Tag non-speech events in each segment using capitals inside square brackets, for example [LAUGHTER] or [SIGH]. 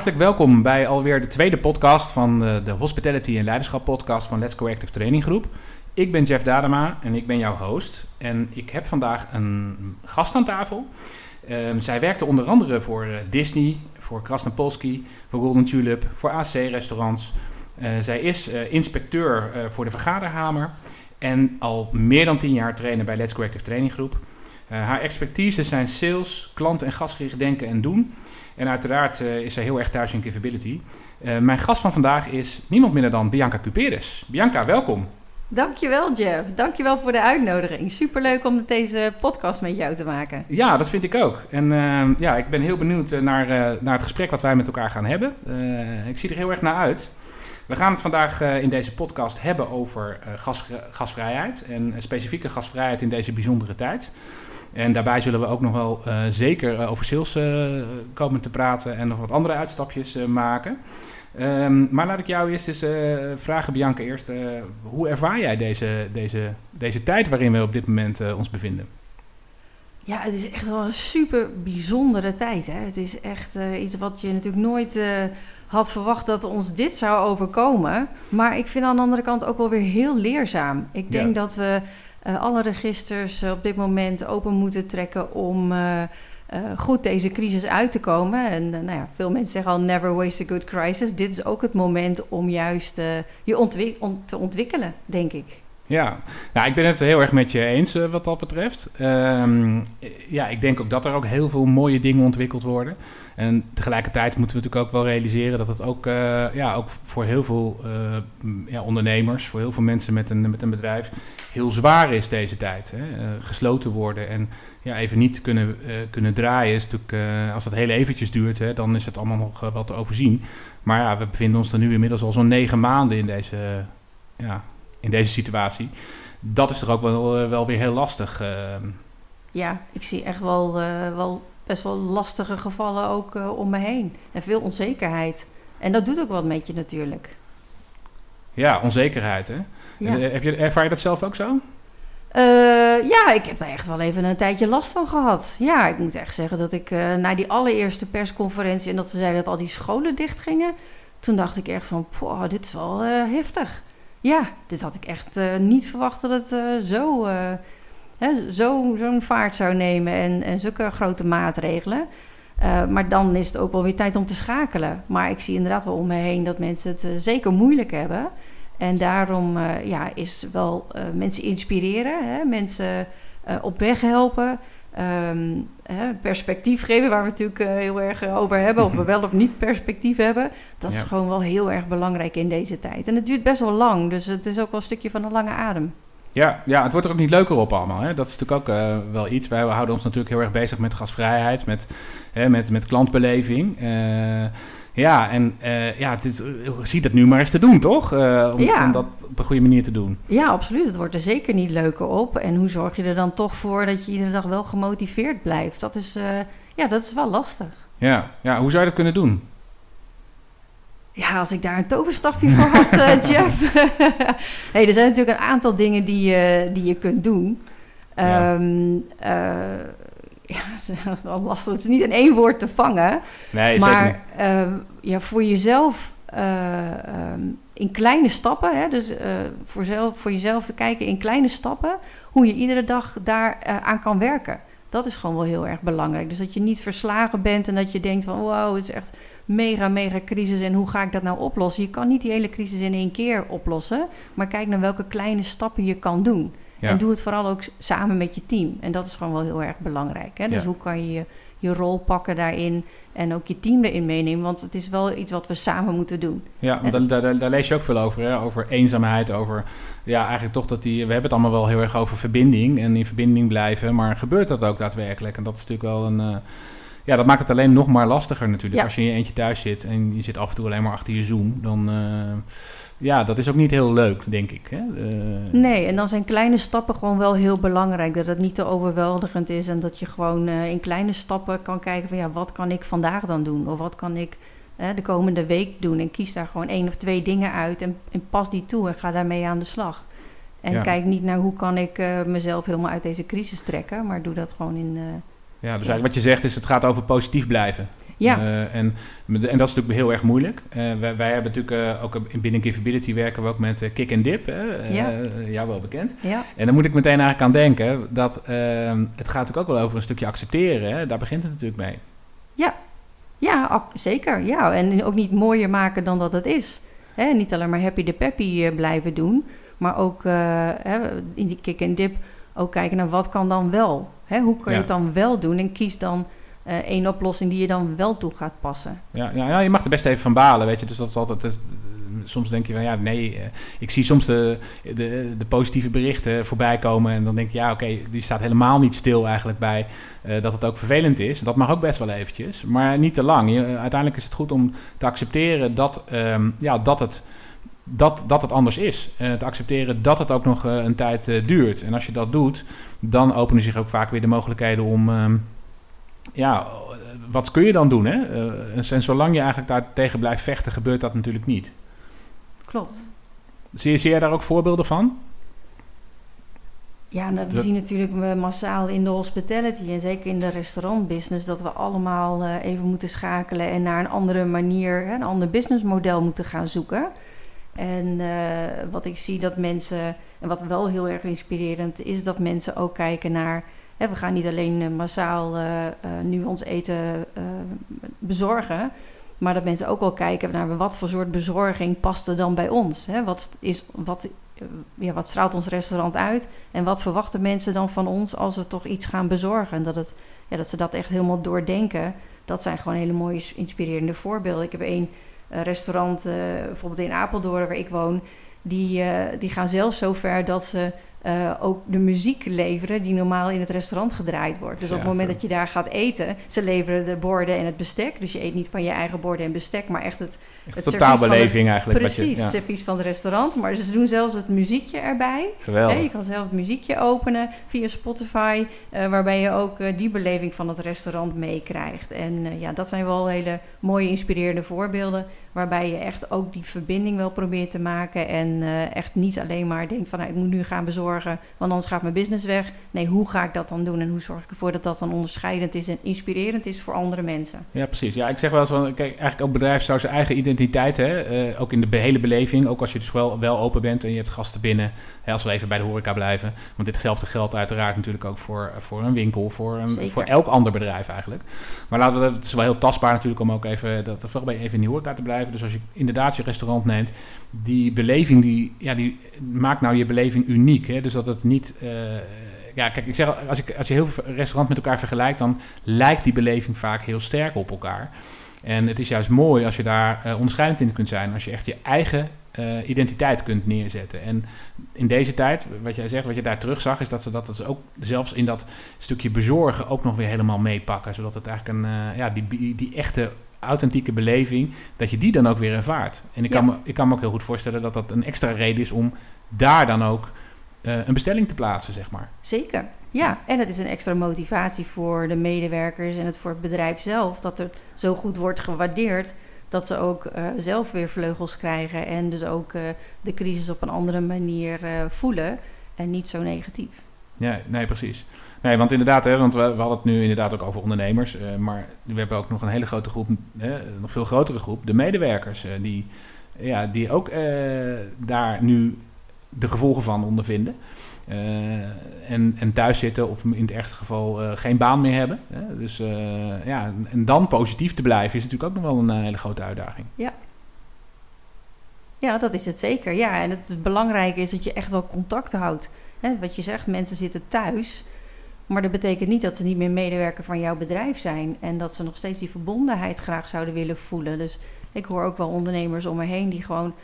hartelijk welkom bij alweer de tweede podcast van de, de Hospitality en Leiderschap podcast van Let's Go Active Training Groep. Ik ben Jeff Dadema en ik ben jouw host. En ik heb vandaag een gast aan tafel. Um, zij werkte onder andere voor uh, Disney, voor Krasnopolski, voor Golden Tulip, voor AC Restaurants. Uh, zij is inspecteur voor de Vergaderhamer en al meer dan tien jaar trainer bij Let's Go Active Training Groep. haar expertise zijn sales, klant- en gastgericht denken en doen. En uiteraard uh, is zij heel erg thuis in Capability. Uh, mijn gast van vandaag is niemand minder dan Bianca Cuperes. Bianca, welkom. Dankjewel Jeff. Dankjewel voor de uitnodiging. Superleuk om deze podcast met jou te maken. Ja, dat vind ik ook. En uh, ja, ik ben heel benieuwd naar, naar het gesprek wat wij met elkaar gaan hebben. ik zie er heel erg naar uit. We gaan het vandaag in deze podcast hebben over gas, gasvrijheid. En specifieke gasvrijheid in deze bijzondere tijd. En daarbij zullen we ook nog wel uh, zeker over sales uh, komen te praten en nog wat andere uitstapjes maken. Um, maar laat ik jou eerst eens vragen, Bianca, eerst. hoe ervaar jij deze, deze, deze tijd waarin we op dit moment ons bevinden? Ja, het is echt wel een super bijzondere tijd. Hè? Het is echt iets wat je natuurlijk nooit had verwacht dat ons dit zou overkomen. Maar ik vind aan de andere kant ook wel weer heel leerzaam. Ik denk ja. dat we uh, alle registers uh, op dit moment open moeten trekken om uh, goed deze crisis uit te komen. En nou ja, veel mensen zeggen al never waste a good crisis. Dit is ook het moment om juist je ontwik om te ontwikkelen, denk ik. Ja, nou, ik ben het heel erg met je eens wat dat betreft. Um, ja, ik denk ook dat er ook heel veel mooie dingen ontwikkeld worden. En tegelijkertijd moeten we natuurlijk ook wel realiseren dat het ook, uh, ja, ook voor heel veel uh, ja, ondernemers, voor heel veel mensen met een, met een bedrijf, heel zwaar is deze tijd. Hè? Gesloten worden en ja, even niet kunnen, kunnen draaien. Is natuurlijk, als dat heel eventjes duurt, hè, dan is het allemaal nog wel te overzien. Maar ja, we bevinden ons er nu inmiddels al zo'n negen maanden in deze, ja, in deze situatie. Dat is toch ook wel, wel weer heel lastig. Ja, ik zie echt wel, wel best wel lastige gevallen ook uh, om me heen. En veel onzekerheid. En dat doet ook wat met je natuurlijk. Ja, onzekerheid hè? Ja. Heb je, ervaar je dat zelf ook zo? Uh, ja, ik heb daar echt wel even een tijdje last van gehad. Ja, ik moet echt zeggen dat ik uh, na die allereerste persconferentie... en dat ze zeiden dat al die scholen dichtgingen... toen dacht ik echt van, poh, dit is wel heftig. Ja, dit had ik echt niet verwacht dat het zo zo'n zo vaart zou nemen en, en zulke grote maatregelen. Maar dan is het ook wel weer tijd om te schakelen. Maar ik zie inderdaad wel om me heen dat mensen het zeker moeilijk hebben. En daarom ja, is wel mensen inspireren, hè, mensen op weg helpen, um, hè, perspectief geven, waar we natuurlijk heel erg over hebben, of we wel of niet perspectief hebben. Dat ja. is gewoon wel heel erg belangrijk in deze tijd. En het duurt best wel lang, dus het is ook wel een stukje van een lange adem. Ja, ja, het wordt er ook niet leuker op allemaal. Hè? Dat is natuurlijk ook uh, wel iets. Wij houden ons natuurlijk heel erg bezig met gasvrijheid, met, hè, met, met klantbeleving. Uh, ja, en uh, ja, dit, zie dat nu maar eens te doen, toch? Om, ja. om, dat op een goede manier te doen. Ja, absoluut. Het wordt er zeker niet leuker op. En hoe zorg je er dan toch voor dat je iedere dag wel gemotiveerd blijft? Dat is, ja, dat is wel lastig. Ja, ja, hoe zou je dat kunnen doen? Ja, als ik daar een toverstafje voor had, [LAUGHS] Jeff. [LAUGHS] hey, er zijn natuurlijk een aantal dingen die, je die je kunt doen. Ja. Um, uh, ja, [LAUGHS] het is wel lastig. Het is niet in één woord te vangen. Nee, maar uh, ja, voor jezelf um, in kleine stappen. Hè, dus voor, zelf, voor jezelf te kijken in kleine stappen. Hoe je iedere dag daar aan kan werken. Dat is gewoon wel heel erg belangrijk. Dus dat je niet verslagen bent en dat je denkt van wow, het is echt mega, mega crisis en hoe ga ik dat nou oplossen? Je kan niet die hele crisis in één keer oplossen, maar kijk naar welke kleine stappen je kan doen. Ja. En doe het vooral ook samen met je team. En dat is gewoon wel heel erg belangrijk. Hè? Dus ja. hoe kan je, je je rol pakken daarin en ook je team erin meenemen? Want het is wel iets wat we samen moeten doen. Ja, want daar, daar, daar, lees je ook veel over. Hè? Over eenzaamheid, over ja, eigenlijk toch dat die. We hebben het allemaal wel heel erg over verbinding en in verbinding blijven. Maar gebeurt dat ook daadwerkelijk? En dat is natuurlijk wel een. Uh, ja, dat maakt het alleen nog maar lastiger natuurlijk. Ja. Als je in je eentje thuis zit en je zit af en toe alleen maar achter je Zoom, dan. Uh, ja, dat is ook niet heel leuk, denk ik. Hè? Uh... Nee, en dan zijn kleine stappen gewoon wel heel belangrijk. Dat het niet te overweldigend is en dat je gewoon uh, in kleine stappen kan kijken van ja, wat kan ik vandaag dan doen? Of wat kan ik uh, de komende week doen? En kies daar gewoon één of twee dingen uit en, en pas die toe en ga daarmee aan de slag. En ja. kijk niet naar hoe kan ik mezelf helemaal uit deze crisis trekken, maar doe dat gewoon in Ja, dus eigenlijk wat je zegt is, het gaat over positief blijven. Ja. Uh, en, en dat is natuurlijk heel erg moeilijk. Uh, wij, wij, hebben natuurlijk uh, ook binnen Givability werken we ook met Kick and Dip. ja. jou wel bekend. Ja. En dan moet ik meteen eigenlijk aan denken dat ehm, het gaat natuurlijk ook wel over een stukje accepteren. Hè? Daar begint het natuurlijk mee. Ja, ja zeker. Ja. En ook niet mooier maken dan dat het is. Hè? Niet alleen maar happy de peppy blijven doen, maar ook in die Kick and Dip ook kijken naar wat kan dan wel. Hè? Hoe kan je het dan wel doen en kies dan uh, één oplossing die je dan wel toe gaat passen. Ja, ja, ja, je mag er best even van balen, weet je. Dus dat is altijd... Soms denk je van ja, nee, uh, ik zie soms de, de, de, positieve berichten voorbij komen. En dan denk je, ja, oké, okay, die staat helemaal niet stil eigenlijk bij uh, dat het ook vervelend is. Dat mag ook best wel eventjes, maar niet te lang. Je, uiteindelijk is het goed om te accepteren dat, um, ja, dat het dat, dat het anders is. Uh, te accepteren dat het ook nog uh, een tijd uh, duurt. En als je dat doet, dan openen zich ook vaak weer de mogelijkheden om. Um, ja, wat kun je dan doen? Hè? en zolang je eigenlijk daar tegen blijft vechten, gebeurt dat natuurlijk niet. Klopt. Zie, zie jij daar ook voorbeelden van? Ja, nou, we dat... zien natuurlijk massaal in de hospitality en zeker in de restaurantbusiness dat we allemaal even moeten schakelen en naar een andere manier, een ander businessmodel moeten gaan zoeken. En uh, wat ik zie dat mensen, en wat wel heel erg inspirerend is, dat mensen ook kijken naar. Hè, we gaan niet alleen uh, massaal uh, nu ons eten bezorgen, maar dat mensen ook wel kijken naar wat voor soort bezorging past er dan bij ons. Hè? Wat, is, wat, ja, wat straalt ons restaurant uit en wat verwachten mensen dan van ons als we toch iets gaan bezorgen? En dat, het, ja, dat ze dat echt helemaal doordenken. Dat zijn gewoon hele mooie, inspirerende voorbeelden. Ik heb één restaurant, uh, bijvoorbeeld in Apeldoorn, waar ik woon, die, uh, die gaan zelfs zo ver dat ze uh, ook de muziek leveren die normaal in het restaurant gedraaid wordt. Dus ja, op het moment zo. dat je daar gaat eten, ze leveren de borden en het bestek. Dus je eet niet van je eigen borden en bestek, maar echt het, echt het totaalbeleving eigenlijk. Precies, je, ja. servies van het restaurant. Maar ze doen zelfs het muziekje erbij. Geweldig. Je kan zelf het muziekje openen via Spotify, uh, waarbij je ook uh, die beleving van het restaurant meekrijgt. En ja, dat zijn wel hele mooie, inspirerende voorbeelden. Waarbij je echt ook die verbinding wel probeert te maken. En echt niet alleen maar denkt van nou, ik moet nu gaan bezorgen, want anders gaat mijn business weg. Nee, hoe ga ik dat dan doen en hoe zorg ik ervoor dat dat dan onderscheidend is en inspirerend is voor andere mensen? Ja, precies. Ja, ik zeg wel eens van, kijk, eigenlijk elk bedrijf zou zijn eigen identiteit, hè, uh, ook in de hele beleving, ook als je dus wel, wel open bent en je hebt gasten binnen, hè, als we even bij de horeca blijven. Want ditzelfde geldt uiteraard natuurlijk ook voor, voor een winkel, voor, een, voor elk ander bedrijf eigenlijk. Maar laten we, het is wel heel tastbaar natuurlijk om ook even, dat, dat wel bij even in die horeca te blijven. Dus als je inderdaad je restaurant neemt, die beleving, die, ja, die maakt nou je beleving uniek. Hè? Dus dat het niet. Uh, ja, kijk, ik zeg, als, ik, als je heel veel restaurants met elkaar vergelijkt, dan lijkt die beleving vaak heel sterk op elkaar. En het is juist mooi als je daar uh, onderscheidend in kunt zijn. Als je echt je eigen uh, identiteit kunt neerzetten. En in deze tijd, wat jij zegt, wat je daar terugzag, is dat ze dat dus ook zelfs in dat stukje bezorgen ook nog weer helemaal meepakken. Zodat het eigenlijk een, ja, die, die echte authentieke beleving, dat je die dan ook weer ervaart. En ik, ja. kan me, ik kan me ook heel goed voorstellen dat dat een extra reden is om daar dan ook uh, een bestelling te plaatsen, zeg maar. Zeker, ja. En het is een extra motivatie voor de medewerkers en het voor het bedrijf zelf, dat het zo goed wordt gewaardeerd dat ze ook uh, zelf weer vleugels krijgen en dus ook uh, de crisis op een andere manier voelen en niet zo negatief. Ja, nee, precies. Nee, want inderdaad, hè, want we, we hadden het nu inderdaad ook over ondernemers. Uh, maar we hebben ook nog een hele grote groep, hè, nog veel grotere groep, de medewerkers. Uh, die, ja, die ook uh, daar nu de gevolgen van ondervinden. en, en thuis zitten of in het ergste geval geen baan meer hebben. Hè. Dus ja, en dan positief te blijven is natuurlijk ook nog wel een hele grote uitdaging. Ja. Ja, dat is het zeker. Ja, en het belangrijke is dat je echt wel contact houdt. Wat je zegt, mensen zitten thuis. Maar dat betekent niet dat ze niet meer medewerker van jouw bedrijf zijn. En dat ze nog steeds die verbondenheid graag zouden willen voelen. Dus ik hoor ook wel ondernemers om me heen die gewoon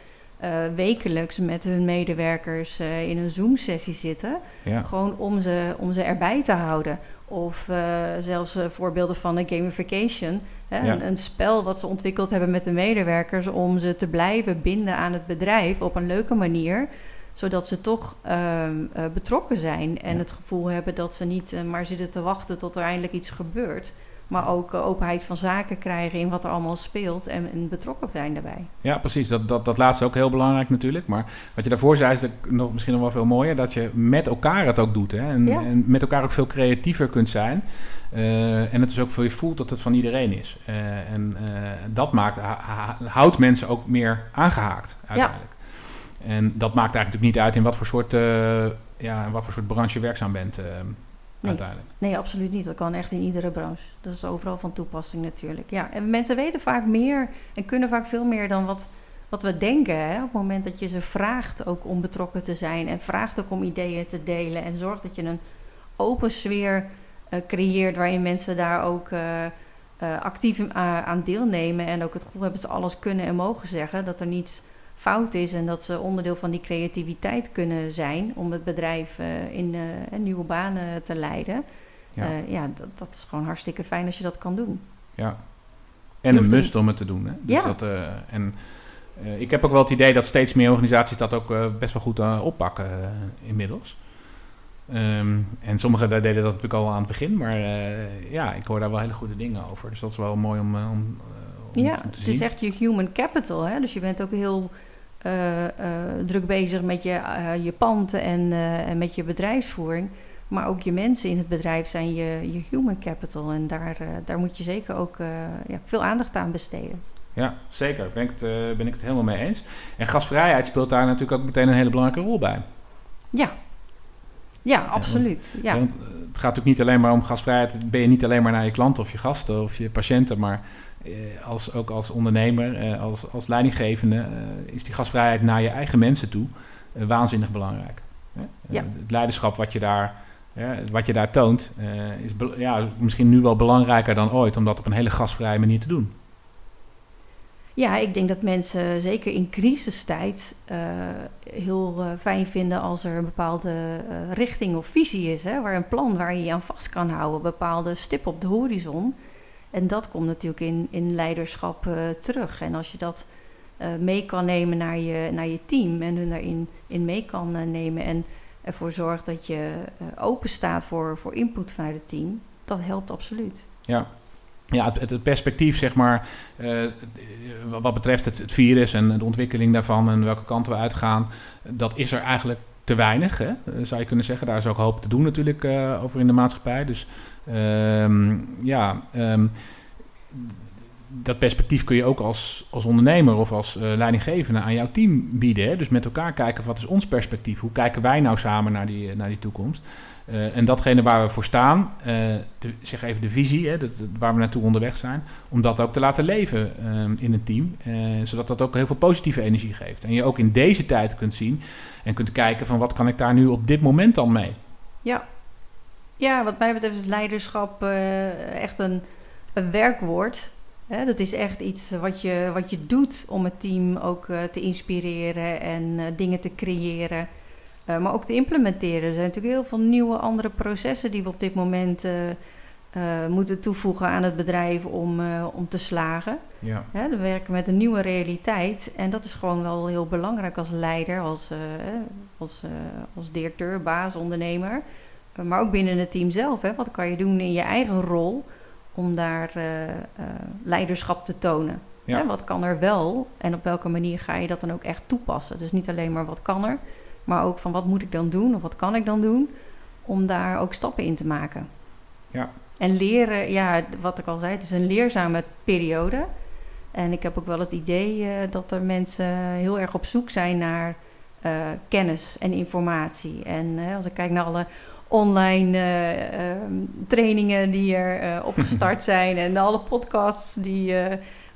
uh, wekelijks met hun medewerkers uh, in een Zoom-sessie zitten. Ja. Gewoon om ze, om ze erbij te houden. Of uh, zelfs voorbeelden van een gamification. Hè? Ja. Een, een, spel wat ze ontwikkeld hebben met de medewerkers om ze te blijven binden aan het bedrijf op een leuke manier zodat ze toch uh, betrokken zijn en ja. het gevoel hebben dat ze niet maar zitten te wachten tot er eindelijk iets gebeurt. Maar ook eh, openheid van zaken krijgen in wat er allemaal speelt en, en betrokken zijn daarbij. Ja, precies. Dat, dat, dat laatste is ook heel belangrijk natuurlijk. Maar wat je daarvoor zei is dat nog, misschien nog wel veel mooier. Dat je met elkaar het ook doet. Hè? En, Ja. en met elkaar ook veel creatiever kunt zijn. Eh, en het is ook voor je voelt dat het van iedereen is. Eh, en dat maakt, houdt mensen ook meer aangehaakt uiteindelijk. En dat maakt eigenlijk natuurlijk niet uit in wat voor soort, ja, in wat voor soort branche je werkzaam bent eh, uiteindelijk. Nee, absoluut niet. Dat kan echt in iedere branche. Dat is overal van toepassing natuurlijk. Ja, en mensen weten vaak meer en kunnen vaak veel meer dan wat, wat we denken. Hè? Op het moment dat je ze vraagt ook om betrokken te zijn en vraagt ook om ideeën te delen en zorgt dat je een open sfeer eh, creëert waarin mensen daar ook eh, eh, actief aan deelnemen en ook het gevoel hebben dat ze alles kunnen en mogen zeggen, dat er niets fout is en dat ze onderdeel van die creativiteit kunnen zijn om het bedrijf eh, in eh, nieuwe banen te leiden. Ja. Ja, ja dat, dat is gewoon hartstikke fijn als je dat kan doen. Ja. En een must om het te doen. Hè? Dus Ja. dat, eh, en eh, ik heb ook wel het idee dat steeds meer organisaties dat ook eh, best wel goed eh, oppakken eh, inmiddels. Ehm, en sommigen daar deden dat natuurlijk al aan het begin, maar eh, ja, ik hoor daar wel hele goede dingen over. Dus dat is wel mooi om, eh, om, eh, om, ja, om te het zien. is echt je human capital. Hè? Dus je bent ook heel eh, eh, druk bezig met je, eh, je pand en, eh, en met je bedrijfsvoering. Maar ook je mensen in het bedrijf zijn je, je human capital. En daar, eh, daar moet je zeker ook eh, ja, veel aandacht aan besteden. Ja, zeker. Ben ik, het, eh, ben ik het helemaal mee eens. En gasvrijheid speelt daar natuurlijk ook meteen een hele belangrijke rol bij. Ja, ja absoluut. Ja. Want eh, het gaat natuurlijk niet alleen maar om gasvrijheid. Ben je niet alleen maar naar je klanten of je gasten of je patiënten, maar eh, als, ook als ondernemer, eh, als, als leidinggevende, eh, is die gasvrijheid naar je eigen mensen toe eh, waanzinnig belangrijk. Eh, Ja. het leiderschap wat je daar, wat je daar toont, eh, is ja, misschien nu wel belangrijker dan ooit, om dat op een hele gasvrije manier te doen. Ja, ik denk dat mensen zeker in crisistijd eh, heel eh, fijn vinden als er een bepaalde eh, richting of visie is. Hè, waar een plan waar je je aan vast kan houden, een bepaalde stip op de horizon. En dat komt natuurlijk in, in leiderschap eh, terug. En als je dat eh, mee kan nemen naar je, naar je team en hun daarin in mee kan eh, nemen en ervoor zorgt dat je open staat voor, voor input vanuit het team, dat helpt absoluut. Ja. Ja, het, het- perspectief, zeg maar, wat betreft het, het virus en de ontwikkeling daarvan en welke kant we uitgaan, dat is er eigenlijk te weinig, hè, eh, zou je kunnen zeggen. Daar is ook hoop te doen natuurlijk eh, over in de maatschappij. Dus ehm, ja, ehm, dat perspectief kun je ook als, als ondernemer of als eh, leidinggevende aan jouw team bieden. Dus met elkaar kijken, wat is ons perspectief? Hoe kijken wij nou samen naar die, naar die toekomst? Eh, en datgene waar we voor staan, eh, zeg even de visie, hè, dat, waar we naartoe onderweg zijn, om dat ook te laten leven ehm, in een team. eh, zodat dat ook heel veel positieve energie geeft. En je ook in deze tijd kunt zien en kunt kijken van wat kan ik daar nu op dit moment dan mee? Ja. ja, wat mij betreft is leiderschap echt een, een werkwoord. Hè, dat is echt iets wat je, wat je doet om het team ook te inspireren en dingen te creëren. Eh, maar ook te implementeren. Er zijn natuurlijk heel veel nieuwe andere processen die we op dit moment eh, eh, moeten toevoegen aan het bedrijf om, om te slagen. Ja, we werken met een nieuwe realiteit en dat is gewoon wel heel belangrijk als leider, als, als, als directeur, baas, ondernemer. Maar ook binnen het team zelf. Hè. Wat kan je doen in je eigen rol om daar leiderschap te tonen? Ja. Wat kan er wel en op welke manier ga je dat dan ook echt toepassen? Dus niet alleen maar wat kan er, maar ook van wat moet ik dan doen of wat kan ik dan doen om daar ook stappen in te maken. Ja. En leren, ja, wat ik al zei, het is een leerzame periode. En ik heb ook wel het idee eh, dat er mensen heel erg op zoek zijn naar eh, kennis en informatie. En eh, als ik kijk naar alle online eh, ehm, trainingen die er opgestart [LAUGHS] zijn en alle podcasts die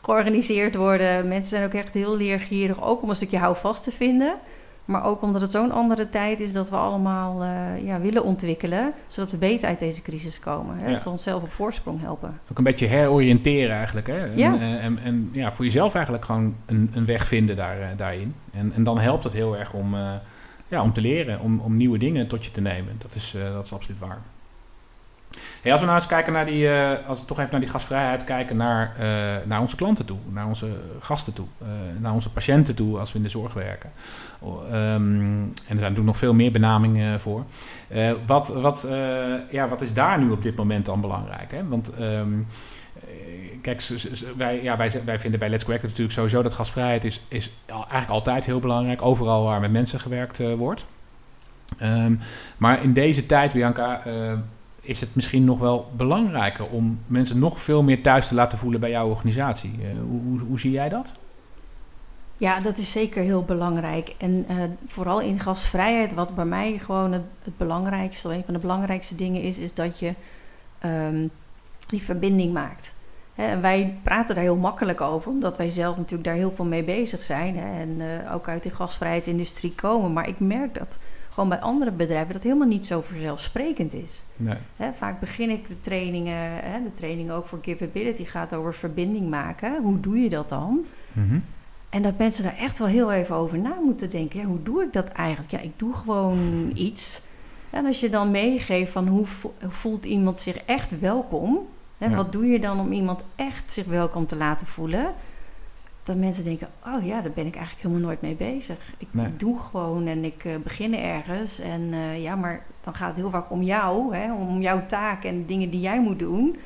georganiseerd worden. Mensen zijn ook echt heel leergierig, ook om een stukje houvast te vinden. Maar ook omdat het zo'n andere tijd is dat we allemaal eh, ja, willen ontwikkelen, zodat we beter uit deze crisis komen. Hè? Ja. Dat we onszelf op voorsprong helpen. ook een beetje heroriënteren eigenlijk. Hè? En, Ja. eh, en, en ja, voor jezelf eigenlijk gewoon een, een weg vinden daar, eh, daarin. En, en dan helpt het heel erg om, ja, om te leren, om, om nieuwe dingen tot je te nemen. Dat is, dat is absoluut waar. Als we nou eens kijken naar die, uh, als we toch even naar die gastvrijheid kijken, naar, uh, naar onze klanten toe, naar onze gasten toe, uh, naar onze patiënten toe als we in de zorg werken. Um, en er zijn natuurlijk nog veel meer benamingen voor. wat, wat, ja, wat is daar nu op dit moment dan belangrijk? Hè? Want um, kijk, wij, ja, wij, wij vinden bij Let's Go natuurlijk sowieso dat gasvrijheid is, is eigenlijk altijd heel belangrijk, overal waar met mensen gewerkt wordt. Um, maar in deze tijd, Bianca, is het misschien nog wel belangrijker om mensen nog veel meer thuis te laten voelen bij jouw organisatie. Uh, hoe, hoe, hoe, zie jij dat? Ja, dat is zeker heel belangrijk. En uh, vooral in gastvrijheid, wat bij mij gewoon het, belangrijkste, een van de belangrijkste dingen is, is dat je um, die verbinding maakt. Hè, wij praten daar heel makkelijk over, omdat wij zelf natuurlijk daar heel veel mee bezig zijn. Hè, en uh, ook uit de gastvrijheidsindustrie komen. Maar ik merk dat gewoon bij andere bedrijven dat helemaal niet zo vanzelfsprekend is. Nee. Vaak begin ik de trainingen, de training ook voor Giveability gaat over verbinding maken. Hoe doe je dat dan? Mm-hmm. En dat mensen daar echt wel heel even over na moeten denken. Ja, hoe doe ik dat eigenlijk? Ja, ik doe gewoon iets. En als je dan meegeeft van hoe voelt iemand zich echt welkom? Ja. Wat doe je dan om iemand echt zich welkom te laten voelen? Dat mensen denken, oh ja, daar ben ik eigenlijk helemaal nooit mee bezig. Ik, nee. doe gewoon en ik uh, begin ergens. En uh, ja, maar dan gaat het heel vaak om jou, hè, om jouw taak en dingen die jij moet doen.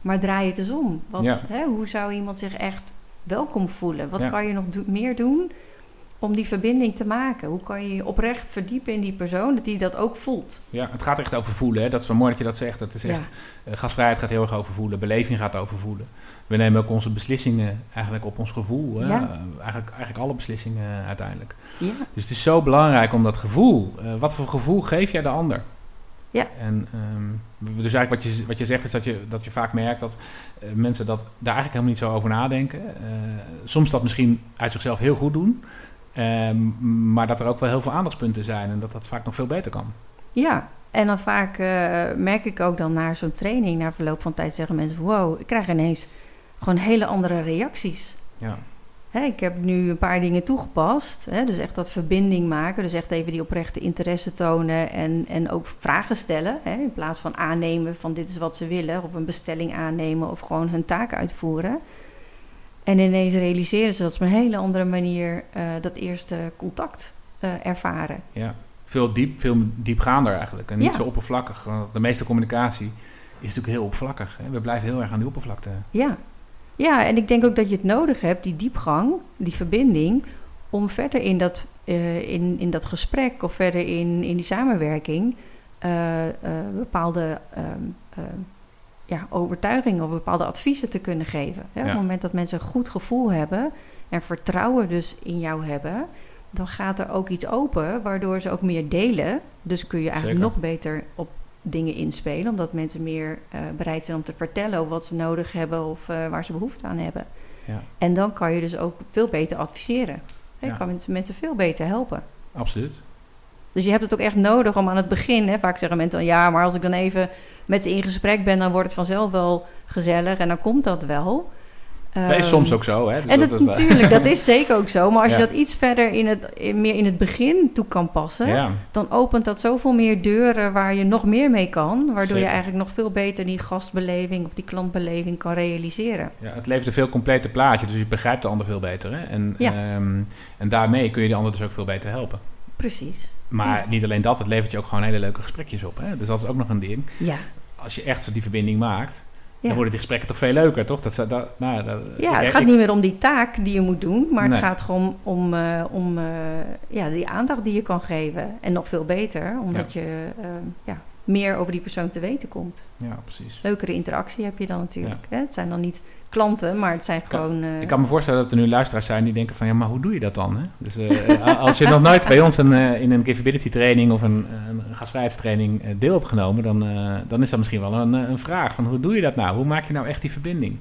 Maar draai het eens om. Wat, ja. hè, hoe zou iemand zich echt welkom voelen? Wat ja. kan je nog do meer doen om die verbinding te maken? Hoe kan je je oprecht verdiepen in die persoon, dat die dat ook voelt? Ja, het gaat echt over voelen. Hè? Dat is wel mooi dat je dat zegt. Dat is echt, ja. uh, gasvrijheid gaat heel erg over voelen, beleving gaat over voelen. We nemen ook onze beslissingen eigenlijk op ons gevoel. Hè? Ja. Eigenlijk, eigenlijk alle beslissingen uiteindelijk. Ja. Dus het is zo belangrijk om dat gevoel, uh, wat voor gevoel geef jij de ander? Ja. En um, dus eigenlijk wat je, wat je zegt is dat je, dat je vaak merkt dat uh, mensen dat, daar eigenlijk helemaal niet zo over nadenken. Uh, soms dat misschien uit zichzelf heel goed doen. Um, maar dat er ook wel heel veel aandachtspunten zijn en dat dat vaak nog veel beter kan. Ja, en dan vaak merk ik ook dan na zo'n training, na verloop van tijd zeggen mensen: Wow, ik krijg ineens gewoon hele andere reacties. Ja. Hè, ik heb nu een paar dingen toegepast. Hè, dus echt dat verbinding maken. Dus echt even die oprechte interesse tonen. En, en ook vragen stellen. Hè, in plaats van aannemen van dit is wat ze willen. Of een bestelling aannemen. Of gewoon hun taak uitvoeren. En ineens realiseren ze dat ze op een hele andere manier uh, dat eerste contact uh, ervaren. Ja, veel, diep, veel diepgaander eigenlijk. En niet ja. zo oppervlakkig. De meeste communicatie is natuurlijk heel oppervlakkig. Hè? We blijven heel erg aan die oppervlakte. Ja. Ja, en ik denk ook dat je het nodig hebt, die diepgang, die verbinding, om verder in dat, uh, in, in dat gesprek of verder in, in die samenwerking bepaalde ja, overtuigingen of bepaalde adviezen te kunnen geven. Hè? Ja. Op het moment dat mensen een goed gevoel hebben en vertrouwen dus in jou hebben, dan gaat er ook iets open waardoor ze ook meer delen. Dus kun je eigenlijk Zeker. nog beter op dingen inspelen, omdat mensen meer uh, bereid zijn om te vertellen over wat ze nodig hebben of uh, waar ze behoefte aan hebben. Ja. En dan kan je dus ook veel beter adviseren. Je ja. kan mensen veel beter helpen. Absoluut. Dus je hebt het ook echt nodig om aan het begin, hè, vaak zeggen mensen dan ja, maar als ik dan even met ze in gesprek ben, dan wordt het vanzelf wel gezellig en dan komt dat wel. Dat is um, soms ook zo, hè? Dus en dat, dat natuurlijk, dat [LAUGHS] is zeker ook zo. Maar als ja. je dat iets verder in het, in, meer in het begin toe kan passen, ja. dan opent dat zoveel meer deuren waar je nog meer mee kan. Waardoor zeker. je eigenlijk nog veel beter die gastbeleving of die klantbeleving kan realiseren. Ja, het levert een veel completer plaatje, dus je begrijpt de ander veel beter. Hè? En, ja. um, en daarmee kun je de ander dus ook veel beter helpen. Precies. Maar niet alleen dat, het levert je ook gewoon hele leuke gesprekjes op. Hè? Dus dat is ook nog een ding. Ja als je echt zo die verbinding maakt. Dan worden die gesprekken toch veel leuker, toch? Dat, dat, nou, dat, ja, het ik, gaat ik, niet meer om die taak die je moet doen, maar nee. het gaat gewoon om, uh, om uh, ja, die aandacht die je kan geven. En nog veel beter, omdat ja. je uh, ja, meer over die persoon te weten komt. Ja, precies. Leukere interactie heb je dan natuurlijk. Hè? Het zijn dan niet klanten, maar het zijn gewoon... Uh... Ik kan me voorstellen dat er nu luisteraars zijn die denken van... ja, maar hoe doe je dat dan? Hè? Dus uh, als je nog nooit bij ons een, uh, in een capability training... of een, een gastvrijheidstraining deel hebt genomen... dan, dan is dat misschien wel een, een vraag van hoe doe je dat nou? Hoe maak je nou echt die verbinding?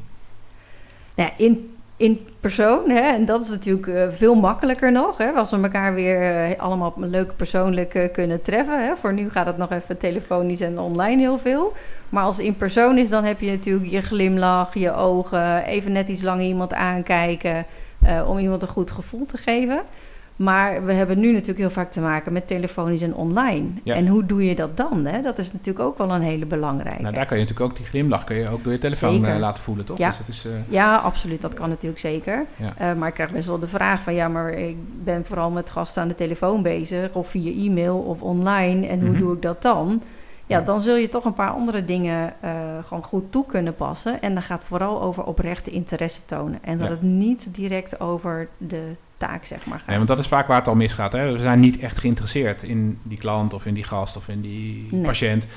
Nou, in in persoon. Hè? En dat is natuurlijk uh, veel makkelijker nog. Hè? Als we elkaar weer uh, allemaal leuk persoonlijk uh, kunnen treffen. Hè? Voor nu gaat het nog even telefonisch en online heel veel. Maar als het in persoon is, dan heb je natuurlijk je glimlach, je ogen. Even net iets langer iemand aankijken. om iemand een goed gevoel te geven. Maar we hebben nu natuurlijk heel vaak te maken met telefonisch en online. Ja. En hoe doe je dat dan? Hè? Dat is natuurlijk ook wel een hele belangrijke. Nou, daar kan je natuurlijk ook die glimlach kun je ook door je telefoon Zeker. eh, laten voelen, toch? Ja. Dus dat is, eh, Ja, absoluut. Dat kan natuurlijk zeker. Ja. Eh, maar ik krijg best wel de vraag van... ja, maar ik ben vooral met gasten aan de telefoon bezig... of via e-mail of online. En hoe Mhm. doe ik dat dan? Ja, dan zul je toch een paar andere dingen eh, gewoon goed toe kunnen passen. En dan gaat het vooral over oprechte interesse tonen. En dat Ja. het niet direct over de taak, zeg maar, gaat. Nee, want dat is vaak waar het al misgaat. Hè? We zijn niet echt geïnteresseerd in die klant of in die gast of in die Nee. patiënt.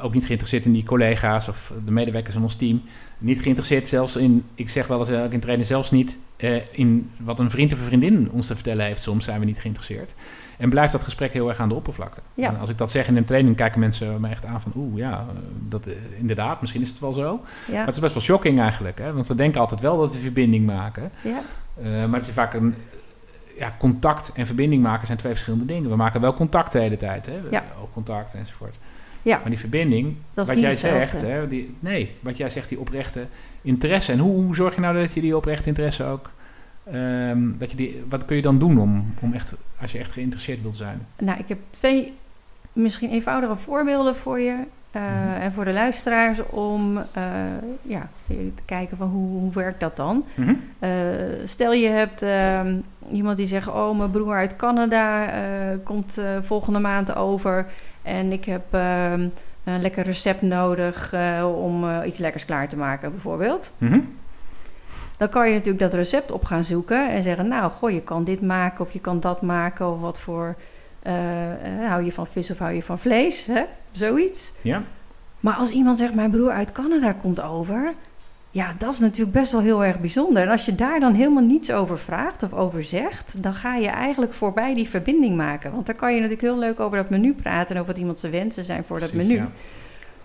Ook niet geïnteresseerd in die collega's of de medewerkers in ons team. Niet geïnteresseerd zelfs in, ik zeg wel eens eh, ook in trainen, zelfs niet eh, in wat een vriend of een vriendin ons te vertellen heeft. Soms zijn we niet geïnteresseerd. En blijft dat gesprek heel erg aan de oppervlakte. Ja. En als ik dat zeg in een training, kijken mensen me echt aan van, oeh ja, eh, dat, eh, inderdaad, misschien is het wel zo. ja, Maar het is best wel shocking eigenlijk. Hè? Want we denken altijd wel dat we verbinding maken. ja, Eh, maar het is vaak een ja, contact en verbinding maken zijn twee verschillende dingen. We maken wel contact de hele tijd, hè? Ja. Ook contact enzovoort. ja. Maar die verbinding, Dat wat jij hetzelfde. zegt, hè, die, nee, wat jij zegt, die oprechte interesse. En hoe, hoe zorg je nou dat je die oprechte interesse ook, ehm, dat je die, wat kun je dan doen om, om echt, als je echt geïnteresseerd wilt zijn? Nou, ik heb twee misschien eenvoudige voorbeelden voor je eh, Mhm. en voor de luisteraars om eh, ja, te kijken van hoe, hoe werkt dat dan. Mhm. Eh, stel je hebt ehm, iemand die zegt, oh mijn broer uit Canada komt volgende maand over en ik heb ehm, een lekker recept nodig om iets lekkers klaar te maken bijvoorbeeld. Mhm. Dan kan je natuurlijk dat recept op gaan zoeken en zeggen, nou, goh, je kan dit maken of je kan dat maken of wat voor, eh, eh, hou je van vis of hou je van vlees, hè? zoiets. Ja, Maar als iemand zegt, mijn broer uit Canada komt over, ja, dat is natuurlijk best wel heel erg bijzonder. En als je daar dan helemaal niets over vraagt of over zegt, dan ga je eigenlijk voorbij die verbinding maken. Want dan kan je natuurlijk heel leuk over dat menu praten en over wat iemand zijn wensen zijn voor dat precies, menu. ja.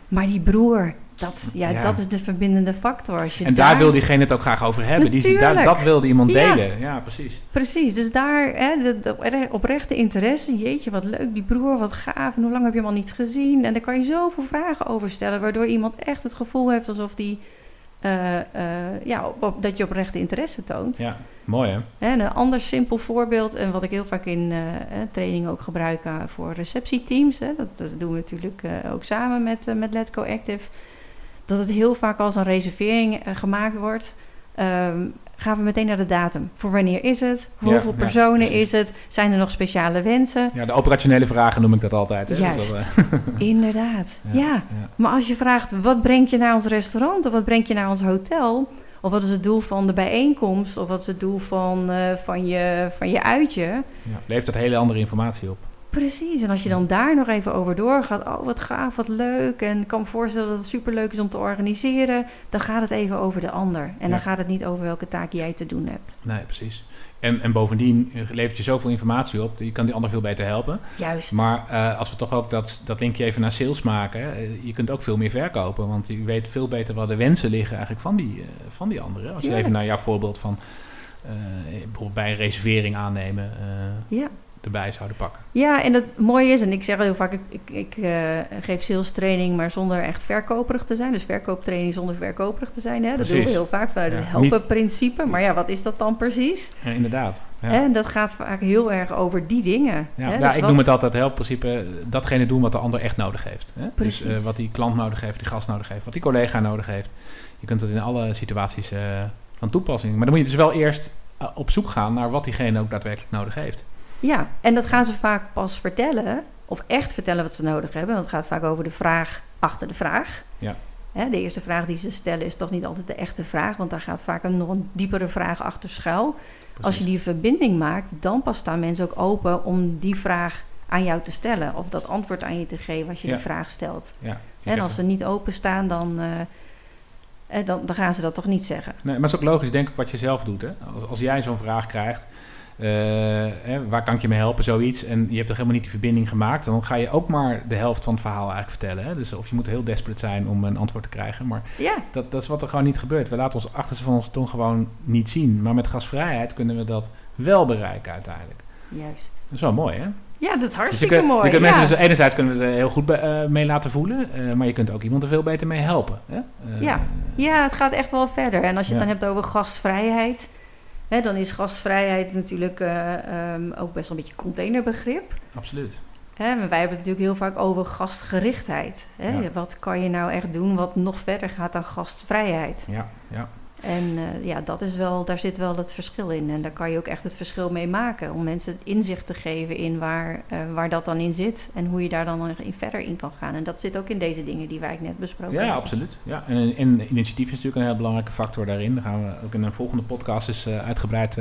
Maar die broer, dat, ja, Ja. dat is de verbindende factor. Als je En daar wil diegene het ook graag over hebben. Die, daar, dat wilde iemand Ja. delen. Ja, precies. Precies, dus daar, hè, de, de opre- oprechte interesse, jeetje wat leuk, die broer, wat gaaf, en hoe lang heb je hem al niet gezien? En daar kan je zoveel vragen over stellen, waardoor iemand echt het gevoel heeft alsof die, eh, eh, ja, op, op- dat je oprechte interesse toont. Ja, mooi hè? En een ander simpel voorbeeld, en wat ik heel vaak in eh, training ook gebruik voor receptieteams, hè, dat, dat doen we natuurlijk ook samen met, met Let's Go Active, dat het heel vaak als een reservering eh, gemaakt wordt. Ehm, gaan we meteen naar de datum. Voor wanneer is het? Voor Ja, hoeveel personen is het? Zijn er nog speciale wensen? Ja, de operationele vragen noem ik dat altijd. Hè? Juist. Dat, eh, [LAUGHS] Inderdaad, ja. ja. Maar als je vraagt, wat brengt je naar ons restaurant? Of wat brengt je naar ons hotel? Of wat is het doel van de bijeenkomst? Of wat is het doel van, eh, van, je, van je uitje? Ja, levert dat hele andere informatie op. Precies, en als je dan daar nog even over doorgaat, oh wat gaaf, wat leuk, en ik kan me voorstellen dat het superleuk is om te organiseren, dan gaat het even over de ander. En Ja. dan gaat het niet over welke taak jij te doen hebt. Nee, precies. En, en bovendien levert je zoveel informatie op. Je kan die ander veel beter helpen. Juist. Maar eh, als we toch ook dat, dat linkje even naar sales maken. eh, je kunt ook veel meer verkopen. Want je weet veel beter waar de wensen liggen eigenlijk van die, eh, van die anderen. Als je even naar jouw voorbeeld van bijvoorbeeld bij een reservering aannemen ja. Erbij zouden pakken. ja, en het mooie is, en ik zeg heel vaak, ik, ik, ik eh, geef sales training, maar zonder echt verkoperig te zijn. Dus verkooptraining zonder verkoperig te zijn. Hè? Dat Precies. doen we heel vaak vanuit Ja, het helpen-principe. Maar ja, wat is dat dan precies? Ja, inderdaad. Ja. En dat gaat vaak heel erg over die dingen. Ja, hè? ja, Dus ik wat- noem het altijd helpprincipe. eh, Datgene doen wat de ander echt nodig heeft. Hè? Dus Precies. eh, wat die klant nodig heeft, die gast nodig heeft, wat die collega nodig heeft. Je kunt het in alle situaties eh, van toepassing. Maar dan moet je dus wel eerst op zoek gaan naar wat diegene ook daadwerkelijk nodig heeft. Ja, en dat gaan ze vaak pas vertellen, of echt vertellen wat ze nodig hebben. Want het gaat vaak over de vraag achter de vraag. Ja. Hè, de eerste vraag die ze stellen is toch niet altijd de echte vraag, want daar gaat vaak een nog een diepere vraag achter schuil. Als je die verbinding maakt, dan pas staan mensen ook open om die vraag aan jou te stellen. Of dat antwoord aan je te geven als je Ja. die vraag stelt. Ja, En als ze niet openstaan, dan, eh, dan, dan gaan ze dat toch niet zeggen. Nee, maar het is ook logisch, denk ik, wat je zelf doet. Hè? Als, als jij zo'n vraag krijgt, hè, waar kan ik je mee helpen, zoiets, en je hebt toch helemaal niet die verbinding gemaakt, dan ga je ook maar de helft van het verhaal eigenlijk vertellen. Hè? Dus of je moet heel desperate zijn om een antwoord te krijgen, maar Ja, dat, dat is wat er gewoon niet gebeurt. We laten ons achterste van onze tong gewoon niet zien. Maar met gasvrijheid kunnen we dat wel bereiken uiteindelijk. juist. Dat is wel mooi, hè? Ja, dat is Dus je hartstikke mooi. je kunt ja. mensen dus enerzijds kunnen we ze heel goed eh, mee laten voelen, eh, maar je kunt ook iemand er veel beter mee helpen. Hè? Eh, Ja. Ja, het gaat echt wel verder. En als je het dan hebt over gastvrijheid. Hè, dan is gastvrijheid natuurlijk eh, ehm, ook best wel een beetje containerbegrip. Absoluut. Hè, maar wij hebben het natuurlijk heel vaak over gastgerichtheid. Hè? Ja. Wat kan je nou echt doen wat nog verder gaat dan gastvrijheid? Ja, ja. En eh, ja, dat is wel, daar zit wel het verschil in. En daar kan je ook echt het verschil mee maken. Om mensen inzicht te geven in waar, eh, waar dat dan in zit. En hoe je daar dan nog in verder in kan gaan. En dat zit ook in deze dingen die wij net besproken Ja, hebben. absoluut. Ja. En, en initiatief is natuurlijk een heel belangrijke factor daarin. Daar gaan we ook in een volgende podcast eens eh, uitgebreid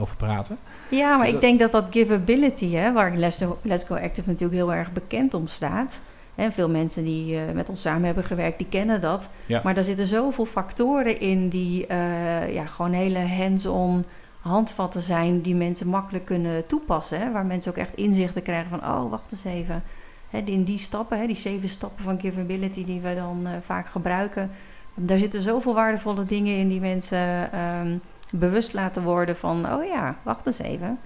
over praten. Ja, maar Dus ik dat- denk dat dat givability, hè, waar Let's Go, Let's Go Active natuurlijk heel erg bekend om staat. En veel mensen die eh, met ons samen hebben gewerkt, die kennen dat. Ja. Maar daar zitten zoveel factoren in die eh, ja, gewoon hele hands-on handvatten zijn die mensen makkelijk kunnen toepassen. Hè, waar mensen ook echt inzichten krijgen van, oh, wacht eens even. Hè, in die stappen, hè, die zeven stappen van givability die we dan eh, vaak gebruiken. Daar zitten zoveel waardevolle dingen in die mensen ehm, bewust laten worden van, oh ja, wacht eens even.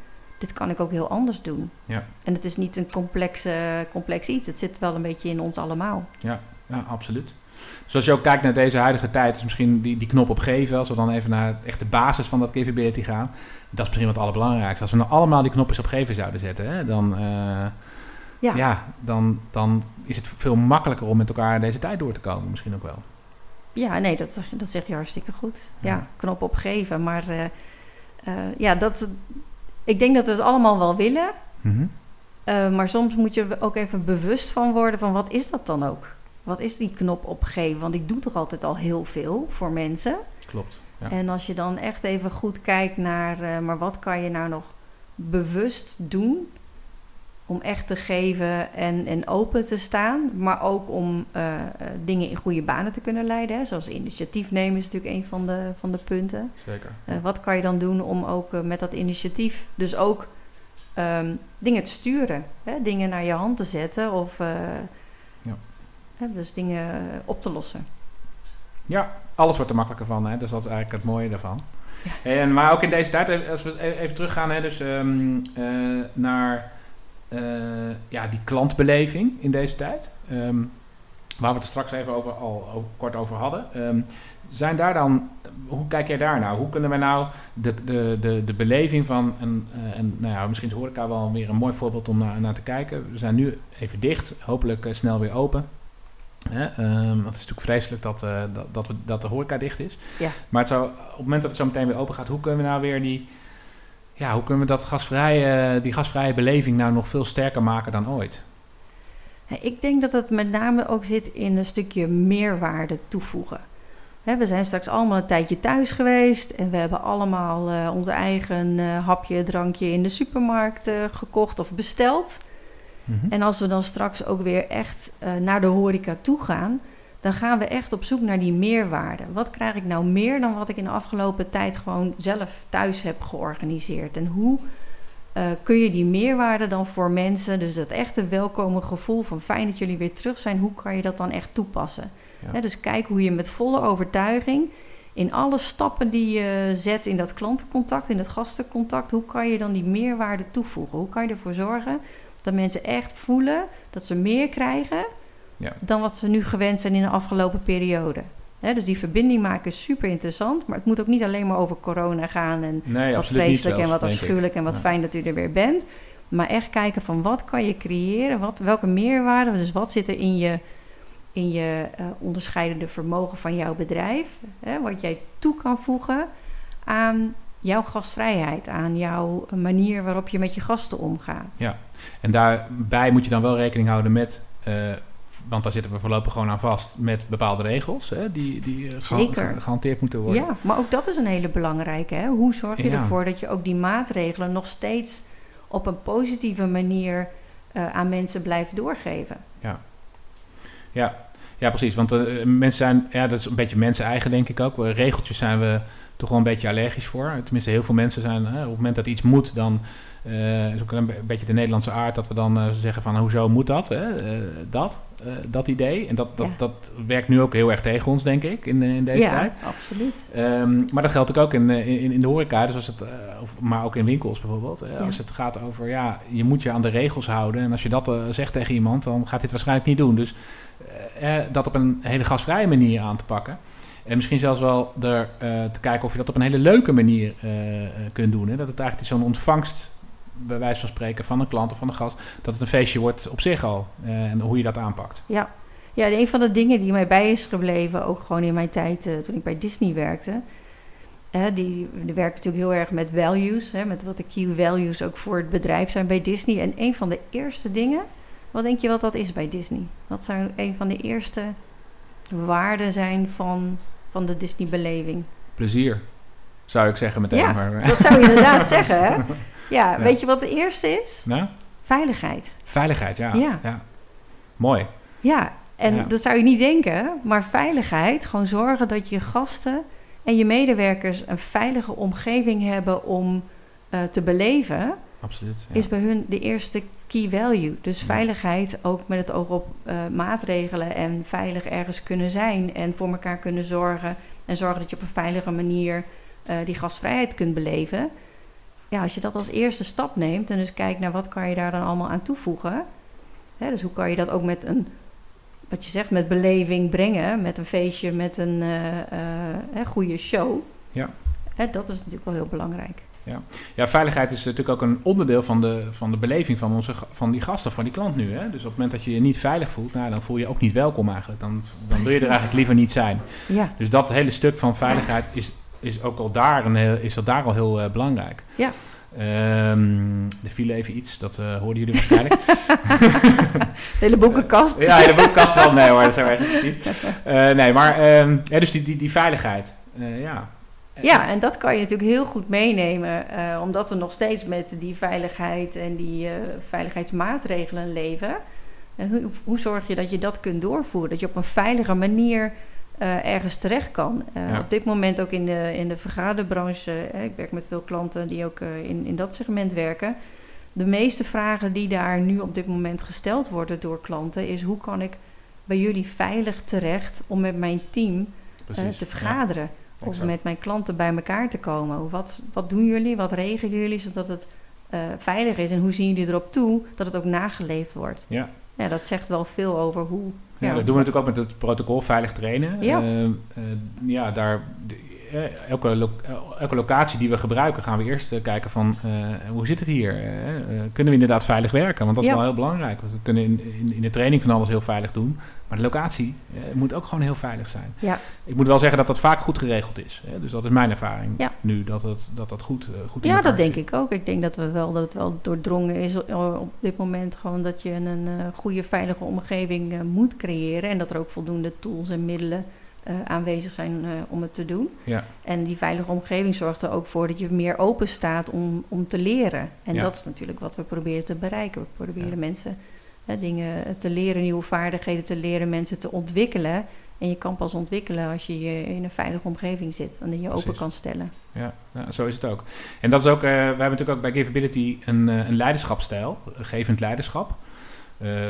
Dit kan ik ook heel anders doen. Ja. En het is niet een complex, complex iets. Het zit wel een beetje in ons allemaal. Ja, ja, absoluut. Dus als je ook kijkt naar deze huidige tijd, is misschien die, die knop op geven, als we dan even naar echt de basis van dat capability gaan, dat is misschien wat het allerbelangrijkste. Als we nou allemaal die knopjes op geven zouden zetten, hè, dan, eh, Ja. ja. dan, dan is het veel makkelijker om met elkaar deze tijd door te komen, misschien ook wel. Ja, nee, dat, dat zeg je hartstikke goed. Ja, Ja. knop opgeven. Maar eh, eh, ja, dat, ik denk dat we het allemaal wel willen. Mhm. Eh, maar soms moet je er ook even bewust van worden van wat is dat dan ook? Wat is die knop opgeven? Want ik doe toch altijd al heel veel voor mensen. Klopt. Ja. En als je dan echt even goed kijkt naar, eh, maar wat kan je nou nog bewust doen om echt te geven en, en open te staan, maar ook om eh, eh, dingen in goede banen te kunnen leiden. Hè? Zoals initiatief nemen is natuurlijk een van de, van de punten. Zeker. Eh, wat kan je dan doen om ook met dat initiatief dus ook ehm, dingen te sturen, hè? dingen naar je hand te zetten of Ja. hè, dus dingen op te lossen. Ja, alles wordt er makkelijker van. Hè? Dus dat is eigenlijk het mooie daarvan. Ja. En, maar ook in deze tijd, als we e- even teruggaan hè, dus, ehm, eh, naar ja, die klantbeleving in deze tijd. ehm, waar we het er straks even over, al over, kort over hadden. Ehm, zijn daar dan, hoe kijk jij daar nou? Hoe kunnen we nou de, de, de, de beleving van, een, eh, en nou ja, misschien is horeca wel weer een mooi voorbeeld om naar, naar te kijken. We zijn nu even dicht, hopelijk eh, snel weer open. Hè? ehm, want het is natuurlijk vreselijk dat, eh, dat, dat, we, dat de horeca dicht is. Ja. Maar het zou, op het moment dat het zo meteen weer open gaat, hoe kunnen we nou weer die, ja, hoe kunnen we dat gasvrije, die gasvrije beleving nou nog veel sterker maken dan ooit? Ik denk dat het met name ook zit in een stukje meerwaarde toevoegen. We zijn straks allemaal een tijdje thuis geweest en we hebben allemaal eh, ons eigen eh, hapje, drankje in de supermarkt eh, gekocht of besteld. Mhm. En als we dan straks ook weer echt naar de horeca toe gaan, dan gaan we echt op zoek naar die meerwaarde. Wat krijg ik nou meer dan wat ik in de afgelopen tijd gewoon zelf thuis heb georganiseerd? En hoe eh, kun je die meerwaarde dan voor mensen, dus dat echte welkome gevoel van fijn dat jullie weer terug zijn, hoe kan je dat dan echt toepassen? Ja. Dus kijk hoe je met volle overtuiging in alle stappen die je zet in dat klantencontact, in het gastencontact, hoe kan je dan die meerwaarde toevoegen? Hoe kan je ervoor zorgen dat mensen echt voelen dat ze meer krijgen Ja. dan wat ze nu gewend zijn in de afgelopen periode? Dus die verbinding maken is super interessant, maar het moet ook niet alleen maar over corona gaan en Nee, wat vreselijk en wat afschuwelijk en wat Ja. fijn dat u er weer bent. Maar echt kijken van wat kan je creëren, wat, welke meerwaarde, dus wat zit er in je, in je eh, onderscheidende vermogen van jouw bedrijf, wat jij toe kan voegen aan jouw gastvrijheid, aan jouw manier waarop je met je gasten omgaat. Ja. En daarbij moet je dan wel rekening houden met, eh, want daar zitten we voorlopig gewoon aan vast, met bepaalde regels hè, die, die eh, Zeker. gehanteerd moeten worden. Ja, maar ook dat is een hele belangrijke. Hè? Hoe zorg je Ja. ervoor dat je ook die maatregelen nog steeds op een positieve manier eh, aan mensen blijft doorgeven? Ja, ja precies. Want eh, mensen zijn, ja, dat is een beetje mensen eigen, denk ik ook. Regeltjes zijn we toch wel een beetje allergisch voor. Tenminste, heel veel mensen zijn, hè, op het moment dat iets moet, dan eh, is ook een be- beetje de Nederlandse aard dat we dan eh, zeggen van hoezo moet dat? Hè? Dat, dat idee. En dat, dat, Ja. dat werkt nu ook heel erg tegen ons, denk ik, in, in deze ja, tijd. absoluut. Ehm, maar dat geldt ook, ook in, in, in de horeca, dus als het, of, maar ook in winkels bijvoorbeeld. Ja. Als het gaat over, ja, je moet je aan de regels houden. En als je dat zegt tegen iemand, dan gaat dit waarschijnlijk niet doen. Dus eh, eh, dat op een hele gasvrije manier aan te pakken. En misschien zelfs wel er, eh, te kijken of je dat op een hele leuke manier eh, kunt doen. Hè? Dat het eigenlijk zo'n ontvangst, bij wijze van spreken, van een klant of van een gast, dat het een feestje wordt op zich al. en hoe je dat aanpakt. Ja. ja, een van de dingen die mij bij is gebleven, ook gewoon in mijn tijd toen ik bij Disney werkte. Die, die werkt natuurlijk heel erg met values, hè, met wat de key values ook voor het bedrijf zijn bij Disney. En een van de eerste dingen, wat denk je wat dat is bij Disney? Wat zou een van de eerste waarden zijn van, van de Disney-beleving? Plezier, zou ik zeggen meteen. Ja, maar, Dat zou je inderdaad [LAUGHS] zeggen, hè? Ja, Ja. weet je wat de eerste is? nou, Veiligheid. veiligheid, ja. Ja. Mooi. Ja, en Ja. dat zou je niet denken, maar veiligheid, gewoon zorgen dat je gasten en je medewerkers een veilige omgeving hebben om eh, te beleven, Absoluut. Ja. is bij hun de eerste key value. Dus Ja. veiligheid, ook met het oog op eh, maatregelen en veilig ergens kunnen zijn en voor elkaar kunnen zorgen en zorgen dat je op een veilige manier eh, die gastvrijheid kunt beleven. Ja, als je dat als eerste stap neemt en dus kijkt naar wat kan je daar dan allemaal aan toevoegen. Hè, dus hoe kan je dat ook met een, wat je zegt, met beleving brengen, met een feestje, met een hè, goede show. Ja. Hè, dat is natuurlijk wel heel belangrijk. Ja, veiligheid is natuurlijk ook een onderdeel van de, van de beleving van, onze, van die gasten, van die klant nu. Hè? Dus op het moment dat je je niet veilig voelt, nou, dan voel je je ook niet welkom eigenlijk. Dan, dan wil je er eigenlijk liever niet zijn. Ja, Dus dat hele stuk van veiligheid is, is ook al daar, een heel, is al daar al heel eh, belangrijk. Ja. Ehm, er viel even iets, dat eh, hoorden jullie waarschijnlijk. [LAUGHS] [LAUGHS] de hele boekenkast. ja, de boekkast wel. Nee hoor, dat zijn sensitief. [LAUGHS] Eh, nee, maar ehm, ja, dus die, die, die veiligheid. Eh, ja. Ja, en dat kan je natuurlijk heel goed meenemen, eh, omdat we nog steeds met die veiligheid en die eh, veiligheidsmaatregelen leven. En hoe, hoe zorg je dat je dat kunt doorvoeren? Dat je op een veilige manier eh, ergens terecht kan. Ja. Op dit moment ook in de, in de vergaderbranche, ik werk met veel klanten die ook in, in dat segment werken. De meeste vragen die daar nu op dit moment gesteld worden door klanten is hoe kan ik bij jullie veilig terecht om met mijn team Precies. te vergaderen. Ja, of met mijn klanten bij elkaar te komen. Wat, wat doen jullie? Wat regelen jullie zodat het eh, veilig is? En hoe zien jullie erop toe dat het ook nageleefd wordt? Ja. Ja, dat zegt wel veel over hoe. Ja, ja, dat doen we natuurlijk ook met het protocol veilig trainen. Ja. Eh, eh, ja, daar, de- elke, lo- elke locatie die we gebruiken gaan we eerst eh, kijken van eh, hoe zit het hier? Eh, eh, kunnen we inderdaad veilig werken? Want dat is Ja. wel heel belangrijk. Want we kunnen in, in, in de training van alles heel veilig doen. Maar de locatie eh, moet ook gewoon heel veilig zijn. Ja. Ik moet wel zeggen dat dat vaak goed geregeld is. Hè? Dus dat is mijn ervaring Ja. nu, dat het, dat, dat goed, eh, goed Ja, dat denk zit. ik ook. Ik denk dat, we wel, dat het wel doordrongen is eh, op dit moment gewoon dat je een eh, goede, veilige omgeving eh, moet creëren. En dat er ook voldoende tools en middelen eh, aanwezig zijn eh, om het te doen. Ja. En die veilige omgeving zorgt er ook voor dat je meer open staat om, om te leren. En Ja. dat is natuurlijk wat we proberen te bereiken. We proberen Ja. mensen dingen te leren, nieuwe vaardigheden te leren, mensen te ontwikkelen. En je kan pas ontwikkelen als je je in een veilige omgeving zit en je open kan stellen. Ja, ja, zo is het ook. En dat is ook, eh, we hebben natuurlijk ook bij Giveability een, eh, een leiderschapsstijl, een gevend leiderschap, eh,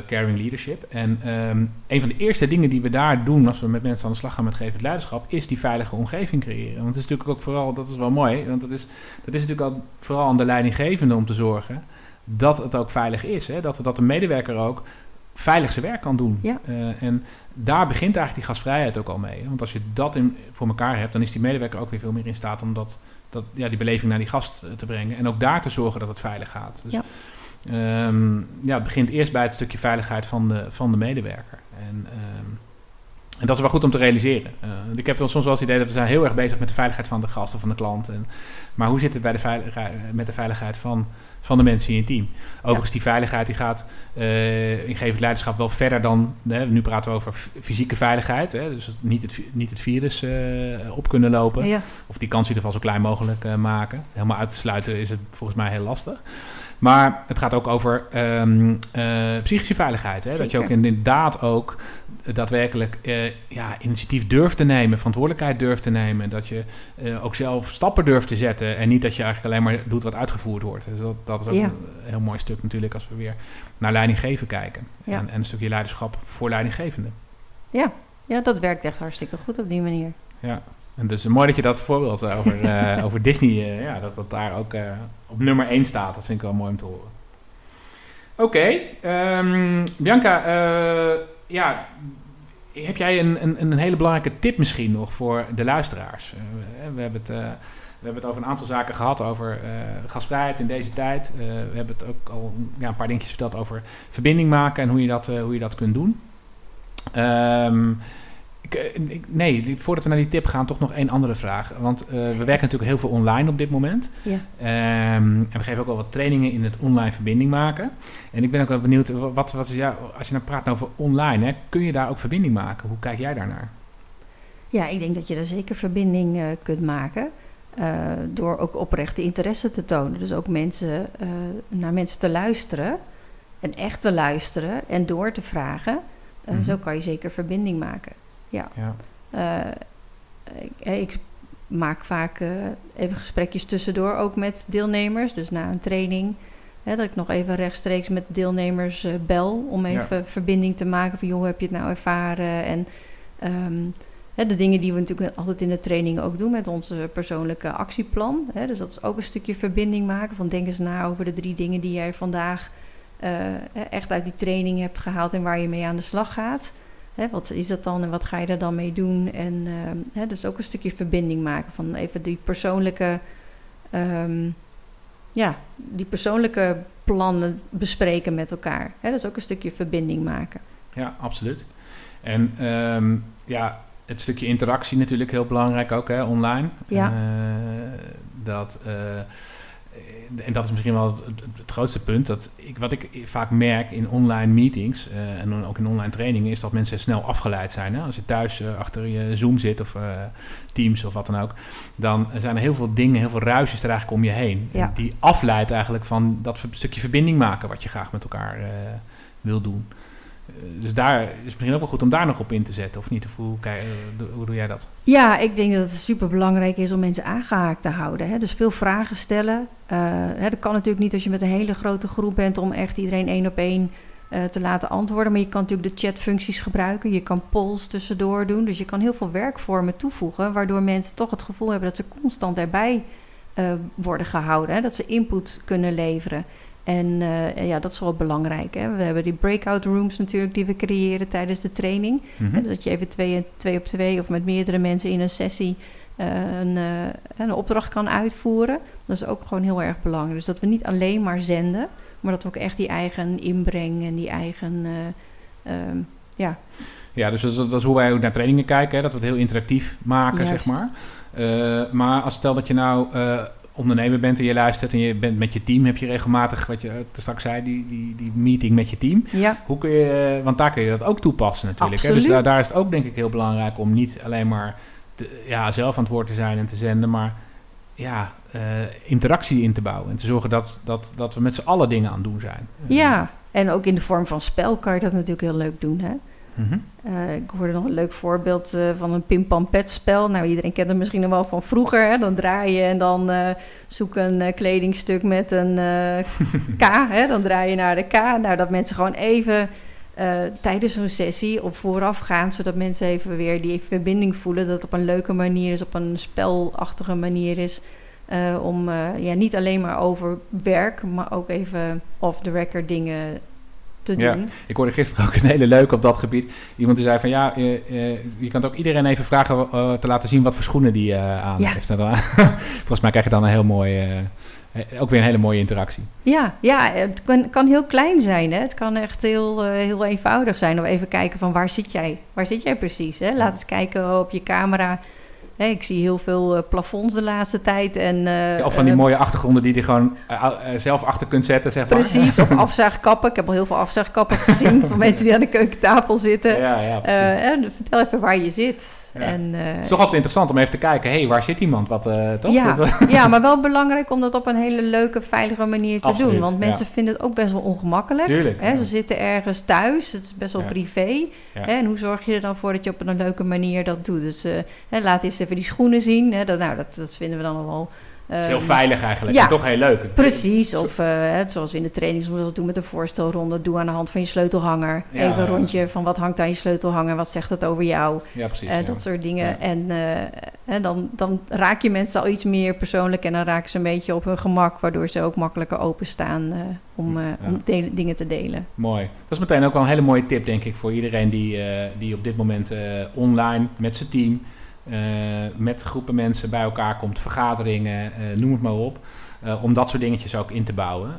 caring leadership. En ehm, een van de eerste dingen die we daar doen als we met mensen aan de slag gaan met gevend leiderschap, is die veilige omgeving creëren. Want het is natuurlijk ook vooral, dat is wel mooi, want dat is, dat is natuurlijk ook vooral aan de leidinggevende om te zorgen dat het ook veilig is. Hè? Dat, dat de medewerker ook veilig zijn werk kan doen. Ja. Eh, en daar begint eigenlijk die gastvrijheid ook al mee. Want als je dat in, voor elkaar hebt, dan is die medewerker ook weer veel meer in staat om dat, dat, ja, die beleving naar die gast eh, te brengen. En ook daar te zorgen dat het veilig gaat. Dus, Ja. Ehm, ja, het begint eerst bij het stukje veiligheid van de, van de medewerker. En, ehm, en dat is wel goed om te realiseren. Eh, ik heb soms wel eens het idee dat we zijn heel erg bezig met de veiligheid van de gast of van de klant. En, maar hoe zit het bij de veiligheid, met de veiligheid van, van de mensen in je team? Overigens, die veiligheid die gaat eh in gevend leiderschap wel verder dan... Hè, nu praten we over fysieke veiligheid. Hè, dus niet, het, niet het virus eh, op kunnen lopen. Ja, Of die kans in ieder geval zo klein mogelijk maken. Helemaal uit te sluiten is het volgens mij heel lastig. Maar het gaat ook over ehm, eh, psychische veiligheid. Hè? Dat je ook inderdaad ook daadwerkelijk eh, ja, initiatief durft te nemen, verantwoordelijkheid durft te nemen. Dat je eh, ook zelf stappen durft te zetten. En niet dat je eigenlijk alleen maar doet wat uitgevoerd wordt. Dus dat, dat is ook Ja. een heel mooi stuk natuurlijk als we weer naar leidinggeven kijken. Ja. En, en een stukje leiderschap voor leidinggevenden. ja, ja, dat werkt echt hartstikke goed op die manier. Ja, en dus mooi dat je dat voorbeeld eh, over, eh, [LAUGHS] over Disney, eh, ja, dat dat daar ook op nummer 1 staat. Dat vind ik wel mooi om te horen. Oké, ehm, Bianca, ja, heb jij een, een, een, hele belangrijke tip misschien nog voor de luisteraars? we, hebben het, we hebben het over een aantal zaken gehad, over gastvrijheid in deze tijd. we hebben het ook al ja, een paar dingetjes verteld over verbinding maken en hoe je dat, hoe je dat kunt doen. Um, ik, nee, voordat we naar die tip gaan, toch nog één andere vraag. Want uh, we werken natuurlijk heel veel online op dit moment. Ja. Um, en we geven ook wel wat trainingen in het online verbinding maken. En ik ben ook wel benieuwd, wat, wat als je nou praat over online, hè, kun je daar ook verbinding maken? Hoe kijk jij daarnaar? Ja, ik denk dat je daar zeker verbinding uh, kunt maken. Uh, door ook oprechte interesse te tonen. Dus ook mensen, naar mensen te luisteren. En echt te luisteren en door te vragen. Mm -hmm. Zo kan je zeker verbinding maken ja. ja. Uh, ik, ik, maak vaak uh, even gesprekjes tussendoor ook met deelnemers. Dus na een training, hè, dat ik nog even rechtstreeks met deelnemers uh, bel om even verbinding te maken van joh, hoe heb je het nou ervaren? En um, hè, de dingen die we natuurlijk altijd in de training ook doen met onze persoonlijke actieplan. Hè, dus dat is ook een stukje verbinding maken van denk eens na over de drie dingen die jij vandaag echt uit die training hebt gehaald en waar je mee aan de slag gaat. Hè, wat is dat dan en wat ga je er dan mee doen? En uh, hè, dus ook een stukje verbinding maken van even die persoonlijke, um, ja, die persoonlijke plannen bespreken met elkaar. Hè, dus ook een stukje verbinding maken. Ja, absoluut. En um, ja, het stukje interactie natuurlijk heel belangrijk ook hè, online. Ja. Uh, dat. Uh, eh, en dat is misschien wel het, het, grootste punt. Dat ik, wat ik vaak merk in online meetings uh, en ook in online trainingen, is dat mensen snel afgeleid zijn. Hè? Als je thuis uh, achter je Zoom zit of uh, Teams of wat dan ook, dan zijn er heel veel dingen, heel veel ruisjes er eigenlijk om je heen. Ja. Die afleidt eigenlijk van dat stukje verbinding maken wat je graag met elkaar wil doen. Eh, dus daar is misschien ook wel goed om daar nog op in te zetten, of niet? Of hoe, eh, hoe doe jij dat? Ja, ik denk dat het super belangrijk is om mensen aangehaakt te houden. Hè? Dus veel vragen stellen. Uh, hè, dat kan natuurlijk niet als je met een hele grote groep bent om echt iedereen één op één te laten antwoorden. Maar je kan natuurlijk de chatfuncties gebruiken. Je kan polls tussendoor doen. Dus je kan heel veel werkvormen toevoegen, waardoor mensen toch het gevoel hebben dat ze constant erbij worden gehouden. Dat ze input kunnen leveren. En uh, ja, dat is wel belangrijk. Hè? We hebben die breakout rooms natuurlijk die we creëren tijdens de training. Mm -hmm. Dat je even twee, twee op twee of met meerdere mensen in een sessie uh, een, uh, een opdracht kan uitvoeren. Dat is ook gewoon heel erg belangrijk. Dus dat we niet alleen maar zenden, maar dat we ook echt die eigen inbreng en die eigen. ehm ja. Ja, dus dat is, dat is, hoe wij ook naar trainingen kijken, hè? dat we het heel interactief maken, Juist. zeg maar. maar als stel dat je nou ondernemer bent en je luistert en je bent met je team, heb je regelmatig, wat je straks zei, die, die, die meeting met je team. Ja. Hoe kun je, want daar kun je dat ook toepassen natuurlijk. Hè? Dus daar, daar is het ook denk ik heel belangrijk om niet alleen maar te, ja, zelf aan het woord te zijn en te zenden, maar ja, uh, interactie in te bouwen. En te zorgen dat, dat, dat we met z'n allen dingen aan het doen zijn. Ja, en ook in de vorm van spel kan je dat natuurlijk heel leuk doen. Hè? Mm uh, ik hoorde nog een leuk voorbeeld uh, van een pim-pam-pet spel. Nou, iedereen kent het misschien nog wel van vroeger. Hè? Dan draai je en dan uh, zoek een kledingstuk met een K. [LAUGHS] Hè? Dan draai je naar de K. Nou, dat mensen gewoon even tijdens zo'n sessie of vooraf gaan... zodat mensen even weer die verbinding voelen. Dat het op een leuke manier is, op een spelachtige manier is... om ja, niet alleen maar over werk, maar ook even off the record dingen te ja, doen. Ik hoorde gisteren ook een hele leuke op dat gebied. Iemand die zei van ja, je, je, je kan ook iedereen even vragen uh, te laten zien wat voor schoenen die uh, aan ja. heeft. [LAUGHS] Volgens mij krijg je dan een heel mooi, uh, ook weer een hele mooie interactie. Ja, ja het kan, kan heel klein zijn. Hè? Het kan echt heel, heel eenvoudig zijn. Om even kijken van waar zit jij? Waar zit jij precies? Hè? Laat eens kijken op je camera Hè, ik zie heel veel uh, plafonds de laatste tijd. En, uh, of van die mooie achtergronden die je gewoon zelf achter kunt zetten, zeg maar. Precies, of [LAUGHS] afzuigkappen. Ik heb al heel veel afzuigkappen gezien van [LAUGHS] mensen die aan de keukentafel zitten. Ja, ja, en vertel even waar je zit. Ja. En, het is toch altijd interessant om even te kijken, hé, hey, waar zit iemand? Wat, toch? Ja, [LAUGHS] ja, maar wel belangrijk om dat op een hele leuke, veilige manier te Absoluut, doen. Want mensen vinden het ook best wel ongemakkelijk. Tuurlijk, hè? Ze zitten ergens thuis, het is best wel privé. Hè? En hoe zorg je er dan voor dat je op een leuke manier dat doet? Dus hè, laat eens even die schoenen zien. Hè, dat, nou, dat, dat vinden we dan al wel Het is heel Ehm, veilig eigenlijk ja. en toch heel leuk. Precies, of hè, zoals we in de trainingsmodel doen met een voorstelronde. Doe aan de hand van je sleutelhanger. Ja, Even een rondje van wat hangt aan je sleutelhanger. Wat zegt het over jou? Ja, precies. Eh, ja. Dat soort dingen. En, eh, en dan, dan raak je mensen al iets meer persoonlijk. En dan raken ze een beetje op hun gemak. Waardoor ze ook makkelijker openstaan om, om dingen te delen. Mooi. Dat is meteen ook wel een hele mooie tip, denk ik, voor iedereen die, die op dit moment online met zijn team, met groepen mensen bij elkaar komt, vergaderingen, eh, noem het maar op. eh, om dat soort dingetjes ook in te bouwen.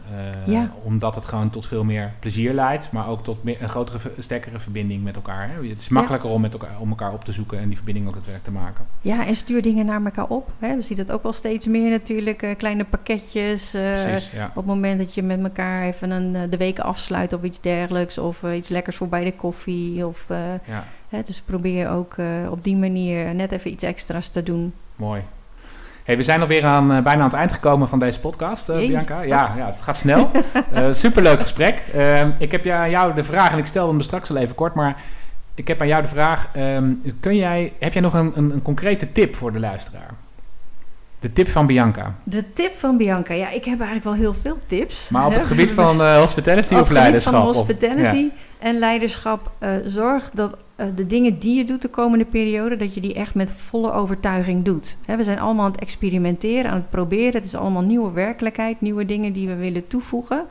Eh, Ja. Omdat het gewoon tot veel meer plezier leidt, maar ook tot meer, een grotere, sterkere verbinding met elkaar. Hè? Het is makkelijker om, met elkaar, om elkaar op te zoeken en die verbinding ook het werk te maken. Ja, en stuur dingen naar elkaar op. Hè. We zien dat ook wel steeds meer natuurlijk. eh, kleine pakketjes. eh, Precies, ja. Op het moment dat je met elkaar even een, eh, de week afsluit of iets dergelijks. Of eh, iets lekkers voor bij de koffie. Of, eh, ja. Hè, dus probeer ook eh, op die manier net even iets extra's te doen. Mooi. Hey, we zijn alweer aan, eh, bijna aan het eind gekomen van deze podcast, eh. Bianca. Ja, ja, het gaat snel. [LAUGHS] Eh, superleuk gesprek. Eh, ik heb aan jou de vraag, en ik stelde hem er straks al even kort, maar ik heb aan jou de vraag: ehm, kun jij, heb jij nog een, een, een concrete tip voor de luisteraar? De tip van Bianca. De tip van Bianca. Ja, ik heb eigenlijk wel heel veel tips. Maar op het gebied van eh, hospitality Op of het gebied leiderschap? van Of- hospitality ja. en leiderschap. eh, zorg dat eh, de dingen die je doet de komende periode, dat je die echt met volle overtuiging doet. Hè, we zijn allemaal aan het experimenteren, aan het proberen. Het is allemaal nieuwe werkelijkheid, nieuwe dingen die we willen toevoegen.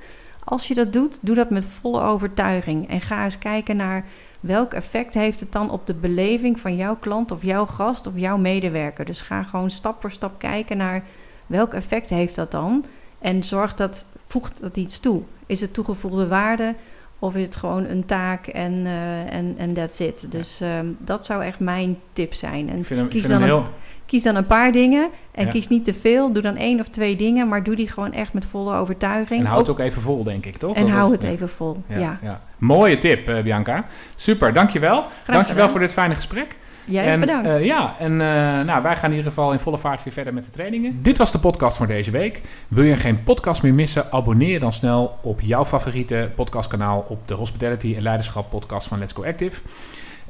Als je dat doet, doe dat met volle overtuiging. En ga eens kijken naar welk effect heeft het dan op de beleving van jouw klant of jouw gast of jouw medewerker. Dus ga gewoon stap voor stap kijken naar welk effect heeft dat dan. En zorg dat, voegt dat iets toe. Is het toegevoegde waarde of is het gewoon een taak en eh, en en that's it. Dus ehm, dat zou echt mijn tip zijn. En Ik vind hem, ik kies, vind dan hem heel... kies dan een paar dingen en Ja. kies niet te veel. Doe dan één of twee dingen, maar doe die gewoon echt met volle overtuiging. En houd het Ook- ook even vol, denk ik, toch? en Dat hou het even vol. Ja, Ja. Mooie tip, eh, Bianca. Super, dankjewel. Dankjewel gedaan. voor dit fijne gesprek. Jij en, bedankt. eh, ja, en eh, nou, wij gaan in ieder geval in volle vaart weer verder met de trainingen. Dit was de podcast voor deze week. Wil je geen podcast meer missen? Abonneer dan snel op jouw favoriete podcastkanaal op de Hospitality en Leiderschap podcast van Let's Go Active.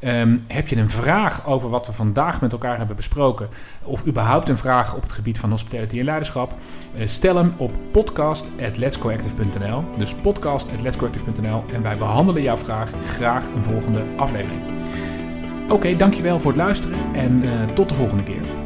Ehm, heb je een vraag over wat we vandaag met elkaar hebben besproken, of überhaupt een vraag op het gebied van hospitality en leiderschap, eh, stel hem op podcast.letsgoactive.nl. Dus podcast.letsgoactive.nl en wij behandelen jouw vraag graag een volgende aflevering. Oké, dankjewel voor het luisteren en eh, tot de volgende keer.